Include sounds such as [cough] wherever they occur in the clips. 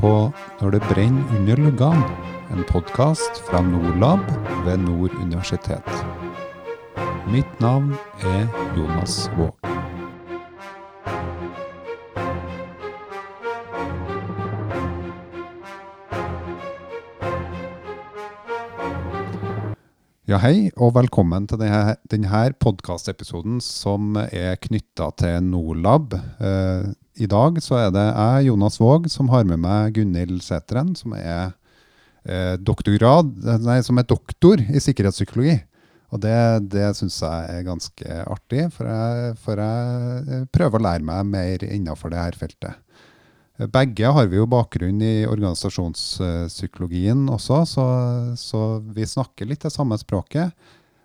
på Når det brenner under luggene, en podkast fra Nordlab ved Nord universitet. Mitt navn er Jonas Våg. Ja, hei, og velkommen til denne, denne podkastepisoden som er knytta til Norlab. Eh, I dag så er det jeg, Jonas Våg, som har med meg Gunhild Sæteren, som er eh, doktorgrad, nei, som er doktor i sikkerhetspsykologi. Og det, det syns jeg er ganske artig, for jeg, for jeg prøver å lære meg mer innenfor det her feltet. Begge har vi jo bakgrunn i organisasjonspsykologien også, så, så, vi snakker litt det samme språket.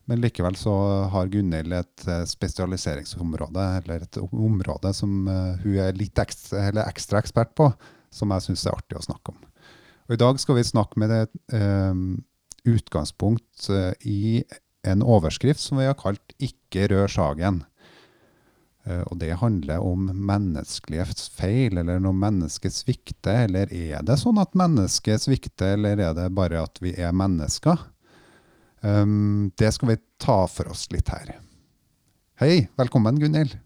Men likevel så har Gunhild et eh, spesialiseringsområde, eller et område som uh, hun er litt ekstra, ekstra, ekspert på, som jeg syns er artig å snakke om. Og I dag skal vi snakke med et uh, utgangspunkt i en overskrift som vi har kalt 'Ikke rør sagen'. Eh, og det handler om menneskelige feil, eller når mennesket svikter. Eller er det sånn at mennesket svikter, eller er det bare at vi er mennesker? Um, det skal vi ta for oss litt her. Hei, velkommen Gunhild.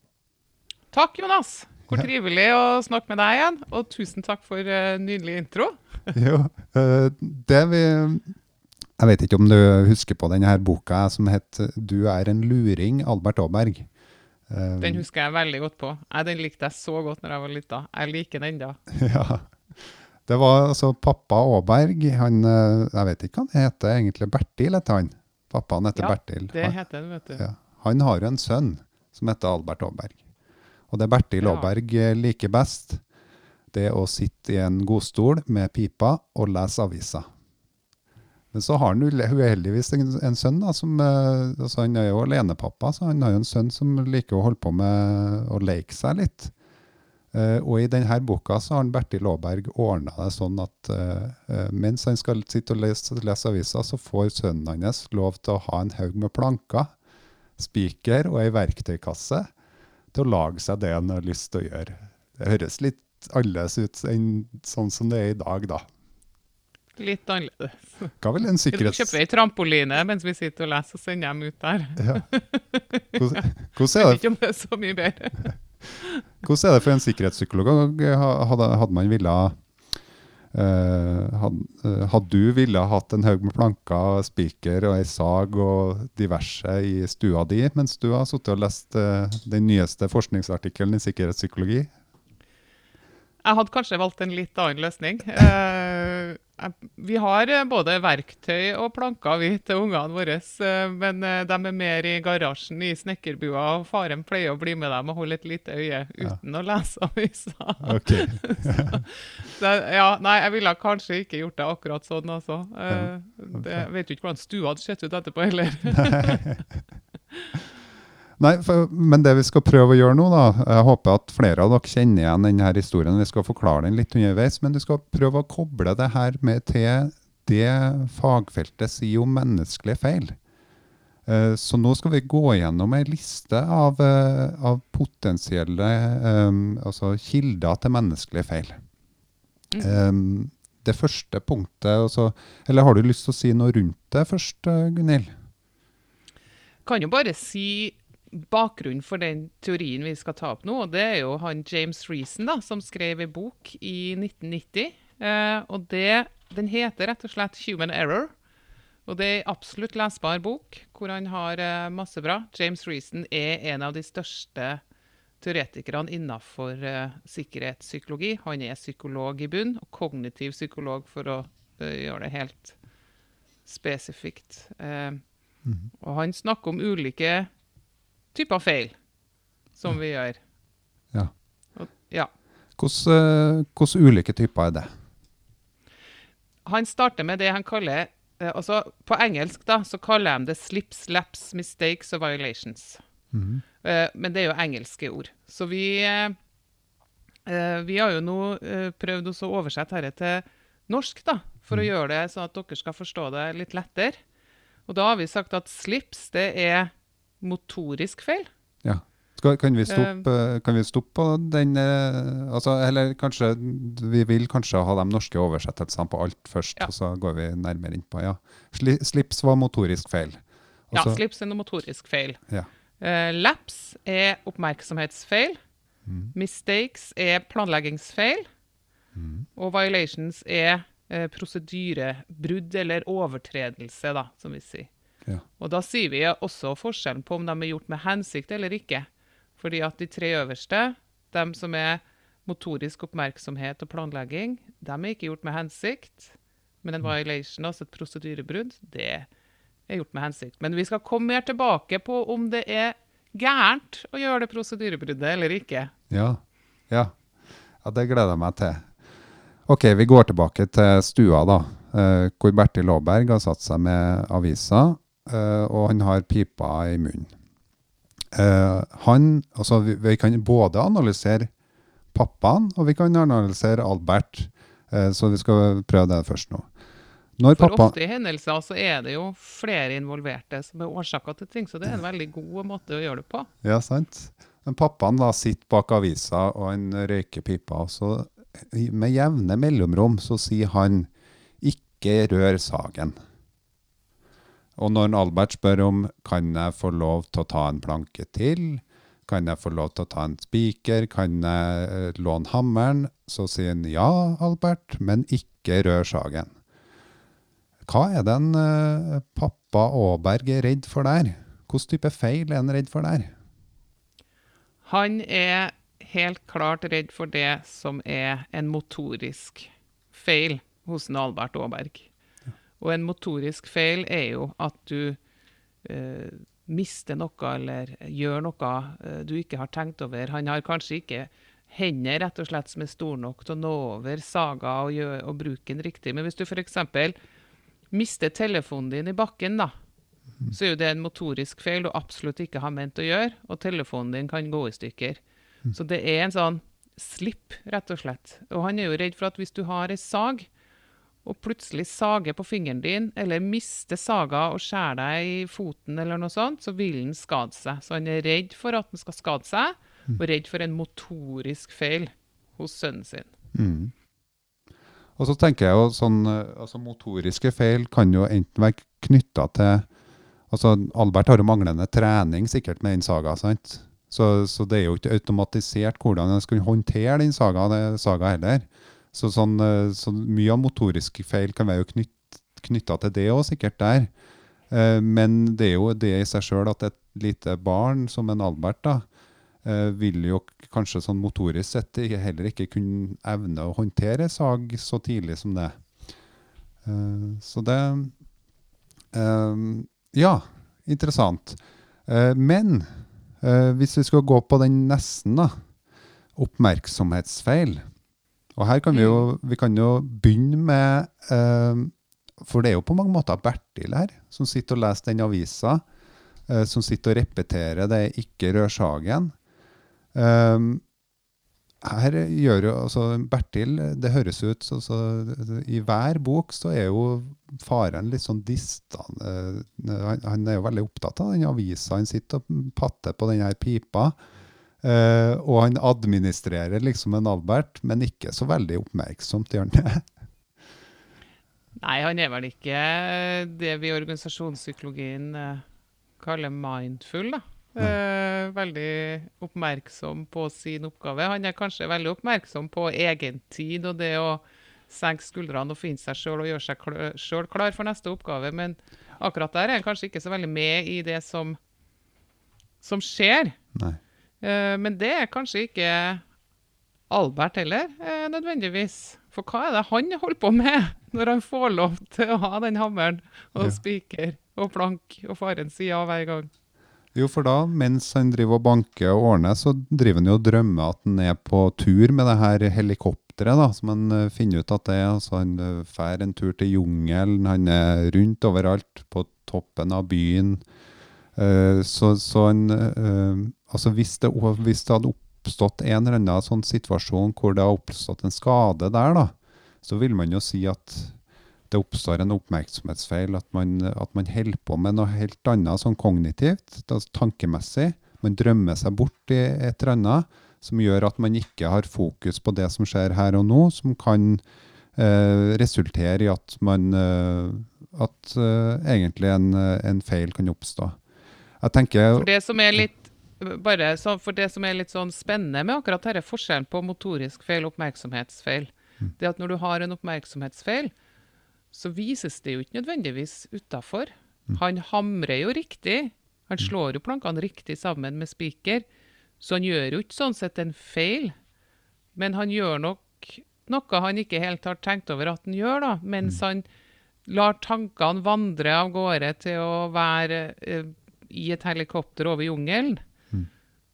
Takk, Jonas. Hvor trivelig å snakke med deg igjen. Og tusen takk for uh, nydelig intro. [laughs] jo, uh, det vi Jeg vet ikke om du husker på denne her boka som het 'Du er en luring', Albert Aaberg. Um, den husker jeg veldig godt på. Den likte jeg så godt når jeg var lita. Jeg liker den ennå. [laughs] Ja. Det var altså pappa Aaberg. Han, eh, jeg vet ikke hva han heter egentlig. Bertil heter han. Pappaen heter ja, Bertil. det heter han, vet du. Ja. Han har jo en sønn som heter Albert Aaberg. Og det Bertil ja. Aaberg eh, liker best, det å sitte i en godstol med pipa og lese aviser. Men så har han uheldigvis en, en sønn. da, som, eh, altså Han er jo alenepappa, så han har jo en sønn som liker å holde på med å leke seg litt. Uh, og i denne boka så har han Bertil Aaberg ordna det sånn at uh, mens han skal sitte og lese, lese aviser, så får sønnen hans lov til å ha en haug med planker, spiker og ei verktøykasse til å lage seg det han har lyst til å gjøre. Det høres litt annerledes ut enn sånn som det er i dag, da. Litt annerledes. Hva vil en sikkerhets... Kjøper ei trampoline mens vi sitter og leser, og sender dem ut der. Ja. Hvordan, hvordan er det? Jeg vet ikke om det er så mye bedre. hvordan er det for en sikkerhetspsykolog? Hadde, hadde man ville Uh, hadde, uh, hadde, du ville hatt en haug med planker, spiker og ei sag og diverse i stua di mens du har sittet og lest uh, den nyeste forskningsartikkelen i sikkerhetspsykologi? Jeg hadde kanskje valgt en litt annen løsning. Eh, vi har eh, både verktøy og planker vi til ungene våre, eh, men de er mer i garasjen i snekkerbua. og Faren pleier å bli med dem og holde et lite øye uten ja. å lese [laughs] avisa. Okay. så, ja, nei, jeg ville kanskje ikke gjort det akkurat sånn, altså. Okay. Jeg vet jo ikke hvordan stua hadde sett ut etterpå heller. [laughs] [laughs] Nei, for, men det vi skal prøve å gjøre nå, da Jeg håper at flere av dere kjenner igjen denne historien. Vi skal forklare den litt underveis, men du skal prøve å koble det her med til det fagfeltet sier om menneskelige feil. Uh, så nå skal vi gå gjennom ei liste av, uh, av potensielle um, altså kilder til menneskelige feil. Mm. Um, det første punktet altså, Eller har du lyst til å si noe rundt det først, Gunhild? Kan jo bare si bakgrunnen for den teorien vi skal ta opp nå, det er jo han James Reason da, som skrev en bok i 1990. Eh, og det, Den heter rett og slett 'Human Error'. Og Det er en absolutt lesbar bok, hvor han har eh, masse bra. James Reason er en av de største teoretikerne innenfor eh, sikkerhetspsykologi. Han er psykolog i bunn, og kognitiv psykolog, for å uh, gjøre det helt spesifikt. Eh, mm -hmm. Og han snakker om ulike typer feil som vi gjør. Ja. Og, ja. Hvordan, hvordan ulike typer er det? Han starter med det han kaller eh, altså På engelsk da, så kaller de det slips, laps, mistakes og violations. Mm -hmm. men det er jo engelske ord. Så vi, vi har jo nå prøvd å oversette dette til norsk, da, for mm. å gjøre det sånn at dere skal forstå det litt lettere. Og da har vi sagt at slips det er motorisk feil. Ja. Skal, kan, vi stoppe, kan vi stoppe på den eh, altså, Eller kanskje vi vil kanskje ha de norske oversettelsene på alt først, Ja. og så går vi nærmere innpå. ja. Sli, slips var motorisk feil. Ja, Altså- slips er noe motorisk feil. Ja. Uh, laps er oppmerksomhetsfeil. Mm. Mistakes er planleggingsfeil. Mm. Og violations er uh, prosedyrebrudd eller overtredelse, da, som vi sier. Ja. Og da sier vi også forskjellen på om de er gjort med hensikt eller ikke. Fordi at de tre øverste, de som er motorisk oppmerksomhet og planlegging, de er ikke gjort med hensikt. Men en violation, altså et prosedyrebrudd, det er gjort med hensikt. Men vi skal komme mer tilbake på om det er gærent å gjøre det prosedyrebruddet eller ikke. Ja. ja. Ja, det gleder jeg meg til. Ok, vi går tilbake til stua, da. eh, hvor Bertil Aaberg har satt seg med avisa, og han har pipa i munnen. Eh, han, altså vi, vi kan både analysere pappaen, og vi kan analysere Albert. Eh, så vi skal prøve det først nå. Når For pappa, ofte i hendelser så er det jo flere involverte som er årsaker til ting, så det er en veldig god måte å gjøre det på. Ja, sant. Men pappaen da sitter bak avisa, og han røyker pipa. og Så med jevne mellomrom så sier han 'ikke rør sagen'. Og når Albert spør om 'kan jeg få lov til å ta en planke til', 'kan jeg få lov til å ta en spiker', 'kan jeg eh, låne hammeren', så sier han 'ja, Albert, men ikke rør sagen'. Hva er det en eh, pappa Aaberg er redd for der? Hvilken type feil er han redd for der? Han er helt klart redd for det som er en motorisk feil hos en Albert Aaberg. Og en motorisk feil er jo at du eh, mister noe eller gjør noe eh, du ikke har tenkt over. Han har kanskje ikke hender rett og slett som er store nok til å nå over saga og, gjør, og bruke den riktig. Men hvis du f.eks. mister telefonen din i bakken, da, så er jo det en motorisk feil du absolutt ikke har ment å gjøre, og telefonen din kan gå i stykker. Så det er en sånn slipp, rett og slett. Og han er jo redd for at hvis du har ei sag, og plutselig sager på fingeren din, eller mister saga og skjærer deg i foten, eller noe sånt, så vil han skade seg. Så han er redd for at han skal skade seg, og redd for en motorisk feil hos sønnen sin. Mm. Og så tenker jeg jo sånn, eh, altså Motoriske feil kan jo enten være knytta til altså Albert har jo manglende trening sikkert med den saga. sant? Så, så det er jo ikke automatisert hvordan han skal håndtere den saga, saga heller. Så, sånn, eh, så mye av motoriske feil kan være knytt, knytta til det òg, sikkert der. Eh, Men det er jo det i seg sjøl at et lite barn som en Albert da, eh, vil jo kanskje sånn motorisk sett heller ikke kunne evne å håndtere sag så tidlig som det. Så det Ja, interessant. Men hvis vi skal gå på den nesten, da. Oppmerksomhetsfeil. Og her kan vi jo, vi kan jo begynne med eh, For det er jo på mange måter Bertil her, som sitter og leser den avisa. eh, som sitter og repeterer det 'ikke rør sagen'. Um, her gjør jo altså Bertil Det høres ut så, så I hver bok så er jo faren litt sånn distan... eh, han, han er jo veldig opptatt av den avisa. Han sitter og patter på den her pipa. Eh, og han administrerer liksom en Albert, men ikke så veldig oppmerksomt, gjør han det? Nei, han er vel ikke det vi i organisasjonspsykologien uh, kaller mindful, da. Uh, veldig oppmerksom på sin oppgave. Han er kanskje veldig oppmerksom på egen tid og det å senke skuldrene og finne seg sjøl og gjøre seg kl sjøl klar for neste oppgave, men akkurat der er han kanskje ikke så veldig med i det som, som skjer. Nei. Eh, men det er kanskje ikke Albert heller, eh, nødvendigvis. For hva er det han holder på med [laughs] når han får lov til å ha den hammeren og Ja. spiker og plank, og faren sier ja hver gang? Jo, for da, mens han driver og banker og ordner, så driver han jo og drømmer at han er på tur med det her helikopteret, da, som han eh, finner ut at det er. Altså, han drar en tur til jungelen, han er rundt overalt, på toppen av byen. Eh, så, så en, eh, Altså, hvis det, hvis det hadde oppstått en eller annen sånn situasjon hvor det har oppstått en skade der, da, så vil man jo si at det oppstår en oppmerksomhetsfeil, at man, at man holder på med noe helt annet sånn kognitivt, tankemessig, Man drømmer seg bort i et eller annet som gjør at man ikke har fokus på det som skjer her og nå, som kan eh, resultere i at man eh, At eh, egentlig en, en, feil kan oppstå. Jeg tenker For det som er litt bare så, for det som er litt sånn spennende med akkurat dette forskjellen på motorisk feil og oppmerksomhetsfeil, mm. det at når du har en oppmerksomhetsfeil, så vises det jo ikke nødvendigvis utafor. Mm. Han hamrer jo riktig. Han mm. slår jo plankene riktig sammen med spiker. Så han gjør jo ikke sånn sett en feil. Men han gjør nok noe han ikke helt har tenkt over at han gjør, da, mens han lar tankene vandre av gårde til å være eh, i et helikopter over jungelen. Mm.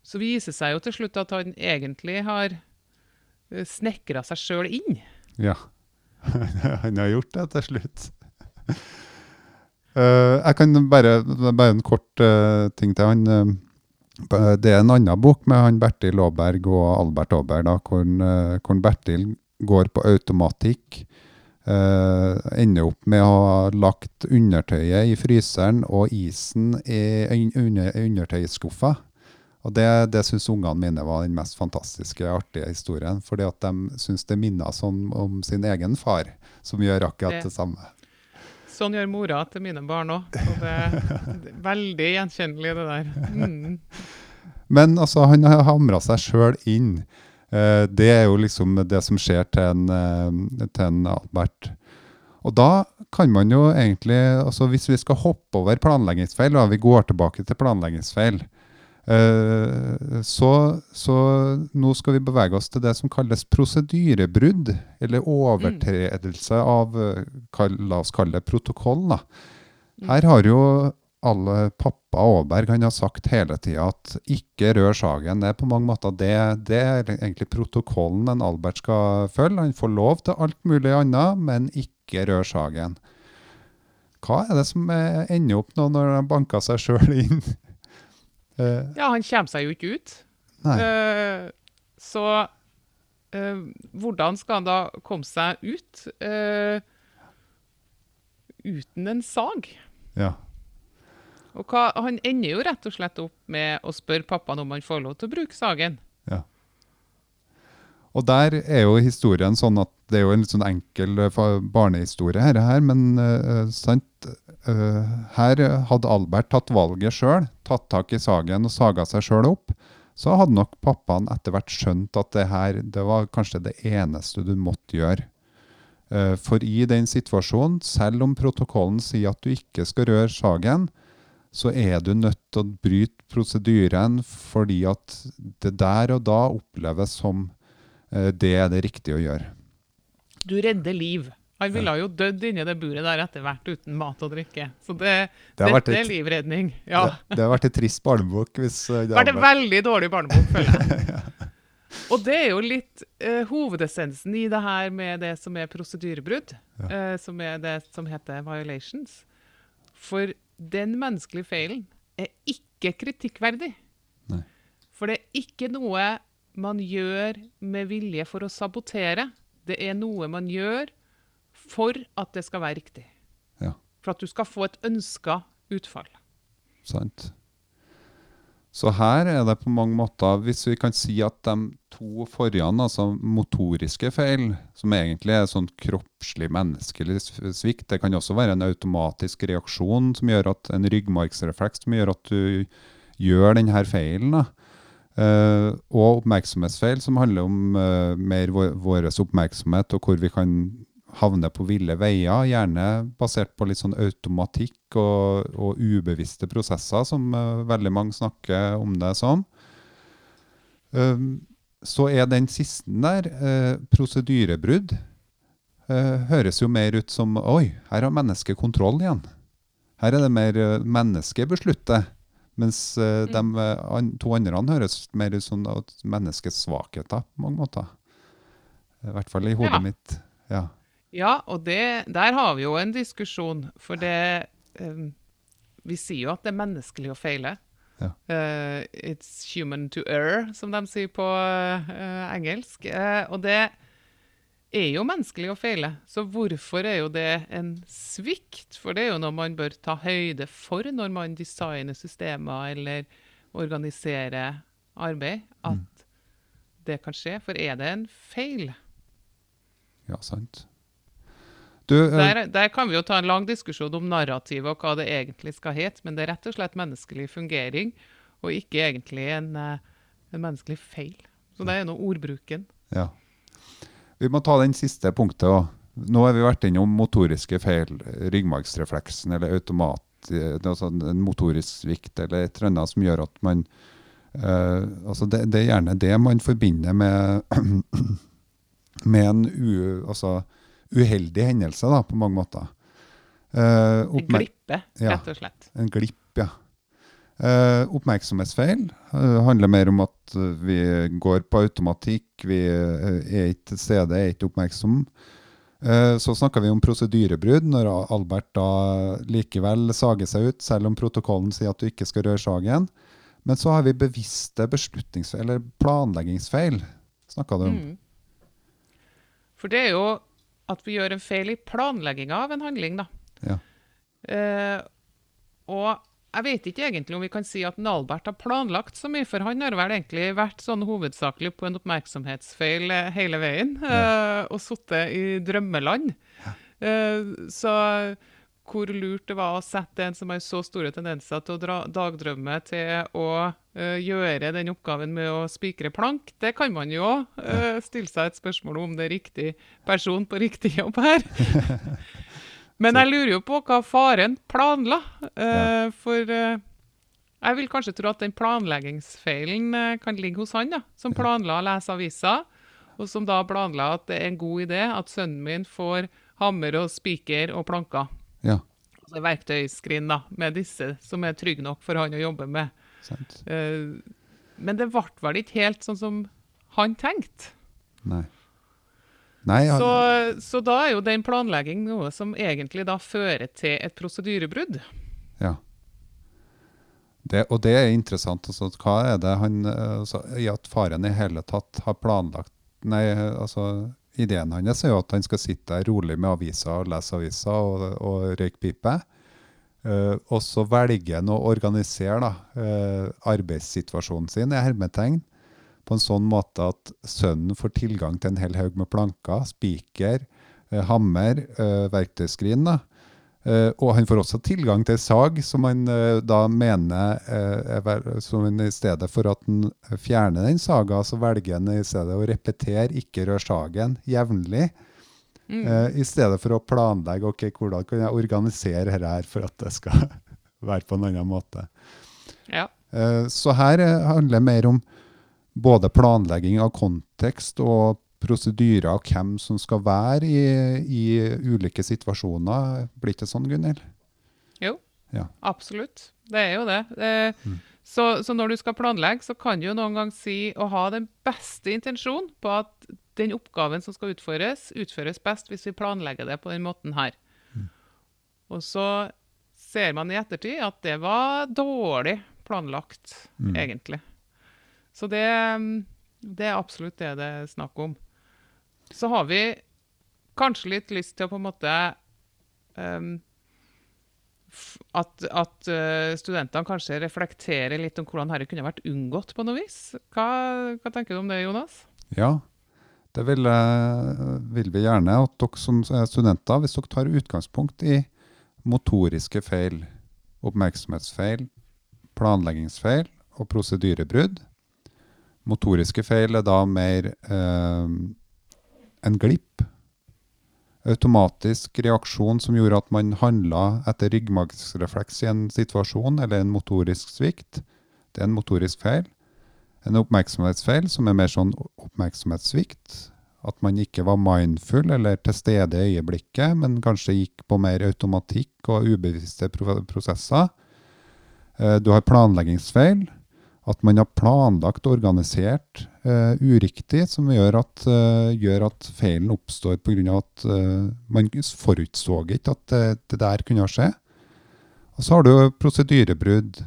Så viser det seg jo til slutt at han egentlig har eh, snekra seg sjøl inn. Ja. [laughs] han har gjort det til slutt. uh, jeg kan bare, bare en kort uh, ting til han. Uh, det er en annen bok med han Bertil Aaberg og Albert Aaberg, da, hvor, hvor Bertil går på automatikk. Ender opp med å ha lagt undertøyet i fryseren og isen i under, undertøyskuffa. Og Det, det syns ungene mine var den mest fantastiske, artige historien. Fordi at de syns det minner sånn om sin egen far, som gjør akkurat det, det samme. Sånn gjør mora til mine barn òg. det er [laughs] veldig gjenkjennelig, det der. Mm. Men altså, han har hamra seg sjøl inn. Eh, det er jo liksom det som skjer til en, eh, til en Albert. Og da kan man jo egentlig, altså hvis vi skal hoppe over planleggingsfeil, og vi går tilbake til planleggingsfeil, Eh, så, så, nå skal vi bevege oss til det som kalles prosedyrebrudd, eller overtredelse av la oss kalle det protokoll. Da. Mm. Her har jo alle pappa Aaberg han har sagt hele tida at ikke rør sagen. Det er på mange måter det, det er egentlig protokollen en Albert skal følge. Han får lov til alt mulig annet, men ikke rør sagen. Hva er det som ender opp nå når han banker seg sjøl inn Uh, [laughs] ja, han kommer seg jo ikke ut. Uh, så uh, hvordan skal han da komme seg ut uten en sag? Ja. Og hva, han ender jo rett og slett opp med å spørre pappaen om han får lov til å bruke sagen. Ja. Og der er jo historien sånn at det er jo en litt sånn enkel barnehistorie, her, her men uh, sant, Uh, her hadde Albert tatt valget sjøl, tatt tak i sagen og saga seg sjøl opp. Så hadde nok pappaen etter hvert skjønt at det her det var kanskje det eneste du måtte gjøre. For i den situasjonen, selv om protokollen sier at du ikke skal røre sagen, så er du nødt til å bryte prosedyren fordi at det der og da oppleves som uh, det er det riktige å gjøre. Du redder liv. Han ville jo dødd inni det buret der etter hvert uten mat og drikke. Så det, det dette et, er livredning. Ja. Det, det, har vært en trist barnebok. hvis... Uh, det har vært en veldig dårlig barnebok, føler jeg. [laughs] ja. Og det er jo litt eh, hovedessensen i det her med det som er prosedyrebrudd. Ja. eh, som er det som heter violations. For den menneskelige feilen er ikke kritikkverdig. Nei. For det er ikke noe man gjør med vilje for å sabotere. Det er noe man gjør for at det skal være riktig. Ja. For at du skal få et ønska utfall. Sant. Så her er det på mange måter, hvis vi kan si at de to forrige, altså motoriske feil, som egentlig er sånn kroppslig menneskelig svikt, det kan også være en automatisk reaksjon som gjør at en ryggmargsrefleks som gjør at du gjør denne feilen. da. Uh, og oppmerksomhetsfeil, som handler om uh, mer vår, oppmerksomhet og hvor vi kan havner på ville veier, gjerne basert på litt sånn automatikk og, og ubevisste prosesser, som uh, veldig mange snakker om det som. Um, så er den siste der, uh, prosedyrebrudd, uh, høres jo mer ut som Oi, her har mennesket kontroll igjen. Her er det mer uh, mennesket beslutter. Mens uh, mm. de an, to andre høres mer ut som menneskets svakheter på mange måter. I hvert fall i hodet ja. mitt. Ja. Ja, og det, der har vi jo en diskusjon. For det um, Vi sier jo at det er menneskelig å feile. Ja. Uh, it's human to err, som de sier på uh, engelsk. Uh, og det er jo menneskelig å feile. Så hvorfor er jo det en svikt? For det er jo noe man bør ta høyde for når man designer systemer eller organiserer arbeid, at det kan skje. For er det en feil? Ja, sant. Du, eh, Der, der kan vi jo ta en lang diskusjon om narrativet og hva det egentlig skal hete, men det er rett og slett menneskelig fungering, og ikke egentlig en, eh, en menneskelig feil. Så det er nå ordbruken. ja. Vi må ta den siste punktet òg. Nå har vi vært innom motoriske feil, ryggmargsrefleksen eller automat, eh, altså en motorisk svikt eller et eller annet som gjør at man eh, altså det, det er gjerne det man forbinder med, [clears throat] med en u, altså uheldig hendelse, da, på mange måter. Eh, En glippe, Ja. rett og slett. En glipp, ja. Eh, oppmerksomhetsfeil eh, handler mer om at vi går på automatikk, vi er ikke til stede, er ikke oppmerksom. Eh, så snakker vi om prosedyrebrudd, når Albert da likevel sager seg ut, selv om protokollen sier at du ikke skal røre sagen. Men så har vi bevisste beslutningsfeil, eller planleggingsfeil, snakka du om. Mm. For det er jo at vi gjør en feil i planlegginga av en handling, da. Ja. Eh, og jeg vet ikke egentlig om vi kan si at Nalbert har planlagt så mye, for han har vel egentlig vært sånn hovedsakelig på en oppmerksomhetsfeil eh, hele veien, eh, og sittet i drømmeland. Eh, så hvor lurt det var å sette en som har så store tendenser til å dra, dagdrømme, til å uh, gjøre den oppgaven med å spikre plank, det kan man jo uh, stille seg et spørsmål om det er riktig person på riktig jobb her. [laughs] Men jeg lurer jo på hva faren planla. eh, For jeg vil kanskje tro at den planleggingsfeilen kan ligge hos han, da, som planla å lese avisa, og som da planla at det er en god idé at sønnen min får hammer og spiker og planker. Ja, Altså verktøyskrin da, med disse som er trygge nok for han å jobbe med. Eh, Men det ble vel ikke helt sånn som han tenkte. Nei. Nei, han... Så, så da er jo den planlegging noe som egentlig da fører til et prosedyrebrudd. Ja. Det, og det er interessant. Altså, hva er det han eh, altså, I at faren i hele tatt har planlagt Nei, altså Ideen hans er jo at han skal sitte der rolig med aviser og lese aviser og, og røyke pipe. Uh, og så velger han å organisere da, uh, arbeidssituasjonen sin i hermetegn på en sånn måte at sønnen får tilgang til en hel haug med planker, spiker, uh, hammer, verktøyskrin. da, og han får også tilgang til sag, som han eh, da mener eh, som han I stedet for at han fjerner den saga, så velger han i stedet å repetere 'ikke rør sagen' jevnlig. Mm. Eh, I stedet for å planlegge ok, hvordan kan jeg organisere dette her for at det skal [laughs] være på en annen måte. Ja. Eh, Så her eh, handler det mer om både planlegging av kontekst og prosedyrer og hvem som skal være i, i ulike situasjoner. Blir det ikke sånn, Gunhild? Jo, Ja. absolutt. Det er jo det. Eh, så, så når du skal planlegge, så kan du jo noen gang si å ha den beste intensjonen på at den oppgaven som skal utføres, utføres best hvis vi planlegger det på den måten her. Og så ser man i ettertid at det var dårlig planlagt, egentlig. Så det, mm, det er absolutt det det er snakk om. Så har vi kanskje litt lyst til å på en måte um, at, at eh, studentene kanskje reflekterer litt om hvordan dette kunne vært unngått på noe vis. Hva, hva tenker du om det, Jonas? Ja, det vil, eh, vil vi gjerne at dere som er studenter, hvis dere tar utgangspunkt i motoriske feil, oppmerksomhetsfeil, planleggingsfeil og prosedyrebrudd. Motoriske feil er da mer eh, en glipp. Automatisk reaksjon som gjorde at man handla etter ryggmargsrefleks i en situasjon, eller en motorisk svikt. Det er en motorisk feil. En oppmerksomhetsfeil som er mer sånn oppmerksomhetssvikt. At man ikke var mindful eller til stede i øyeblikket, men kanskje gikk på mer automatikk og ubevisste prosesser. Eh, Du har planleggingsfeil. At man har planlagt og organisert eh, uriktig, som gjør at, eh, gjør at feilen oppstår pga. at eh, man forutså ikke at det, det der kunne skje. Og så har du prosedyrebrudd,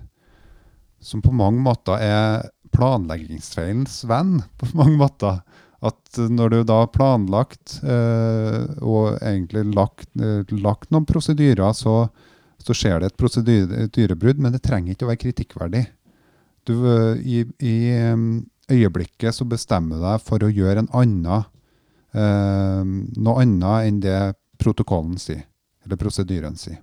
som på mange måter er planleggingsfeilens venn. på [laughs] mange måter. At når du da har planlagt og egentlig lagt, lagt noen prosedyrer, så, så skjer det et prosedyrebrudd, men det trenger ikke å være kritikkverdig. Du, eh, i, I øyeblikket så bestemmer du deg for å gjøre en annen, eh, noe annet enn det protokollen sier, eller prosedyren sier.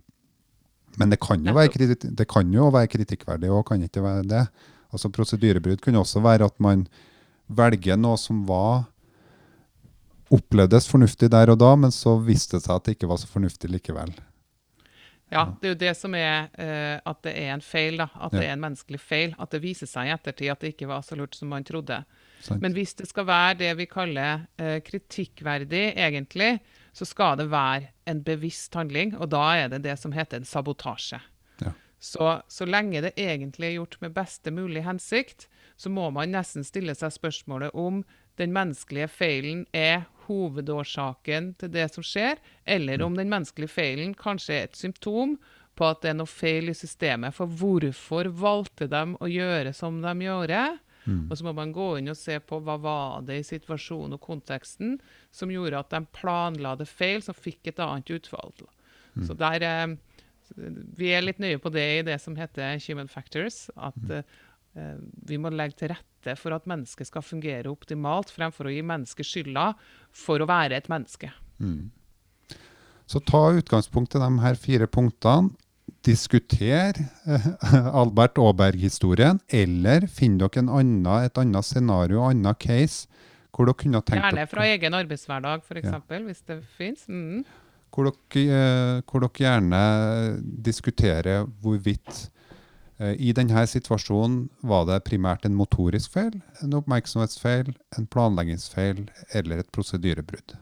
Men det kan jo være, kritik kriti det kan jo være kritikkverdig, òg, kan ikke være det. Altså Prosedyrebrudd kunne også være at man velger noe som var opplevdes fornuftig der og da, men så viste det seg at det ikke var så fornuftig likevel. Ja, det er jo det som er uh, at det er en feil, da. At det er en menneskelig feil. At det viser seg i ettertid at det ikke var så lurt som man trodde. Sant? Men hvis det skal være det vi kaller uh, kritikkverdig, egentlig, så skal det være en bevisst handling, og da er det det som heter en sabotasje. Ja. Så, så lenge det egentlig er gjort med beste mulig hensikt, så må man nesten stille seg spørsmålet om den menneskelige feilen er hovedårsaken til det som skjer, eller om den menneskelige feilen kanskje er et symptom på at det er noe feil i systemet. For hvorfor valgte de å gjøre som de gjorde? Og så må man gå inn og se på hva var det i situasjonen og konteksten som gjorde at de planla det feil, som fikk et annet utfall. Så der, eh, Vi er litt nøye på det i det som heter human factors. At mm. eh, vi må legge til rette for at mennesket skal fungere optimalt, fremfor å gi mennesket skylda for å være et menneske. Så ta utgangspunkt i de her fire punktene. Diskuter eh, [laughs] Albert Aaberg-historien, eller finn dere en annen, et annet scenario, en annen case, hvor dere kunne tenkt Gjerne fra egen arbeidshverdag, f.eks., eksempel, hvis det fins. Mm. hvor eh, hvor dere gjerne diskuterer hvorvidt Eh, I denne situasjonen var det primært en motorisk feil, en oppmerksomhetsfeil, en planleggingsfeil eller et prosedyrebrudd.